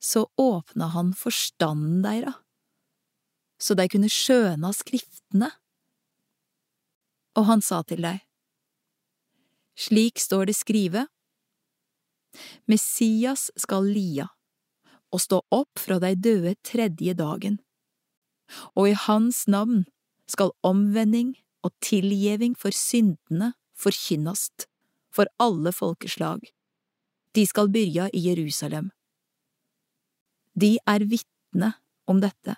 så åpna han forstanden deira, så dei kunne skjøna skriftene. Og han sa til dei, slik står det skrive, Messias skal lia og stå opp fra dei døde tredje dagen, og i hans navn skal omvending og tilgjeving for syndene forkynnast for alle folkeslag. De skal byrja i Jerusalem. De er vitne om dette.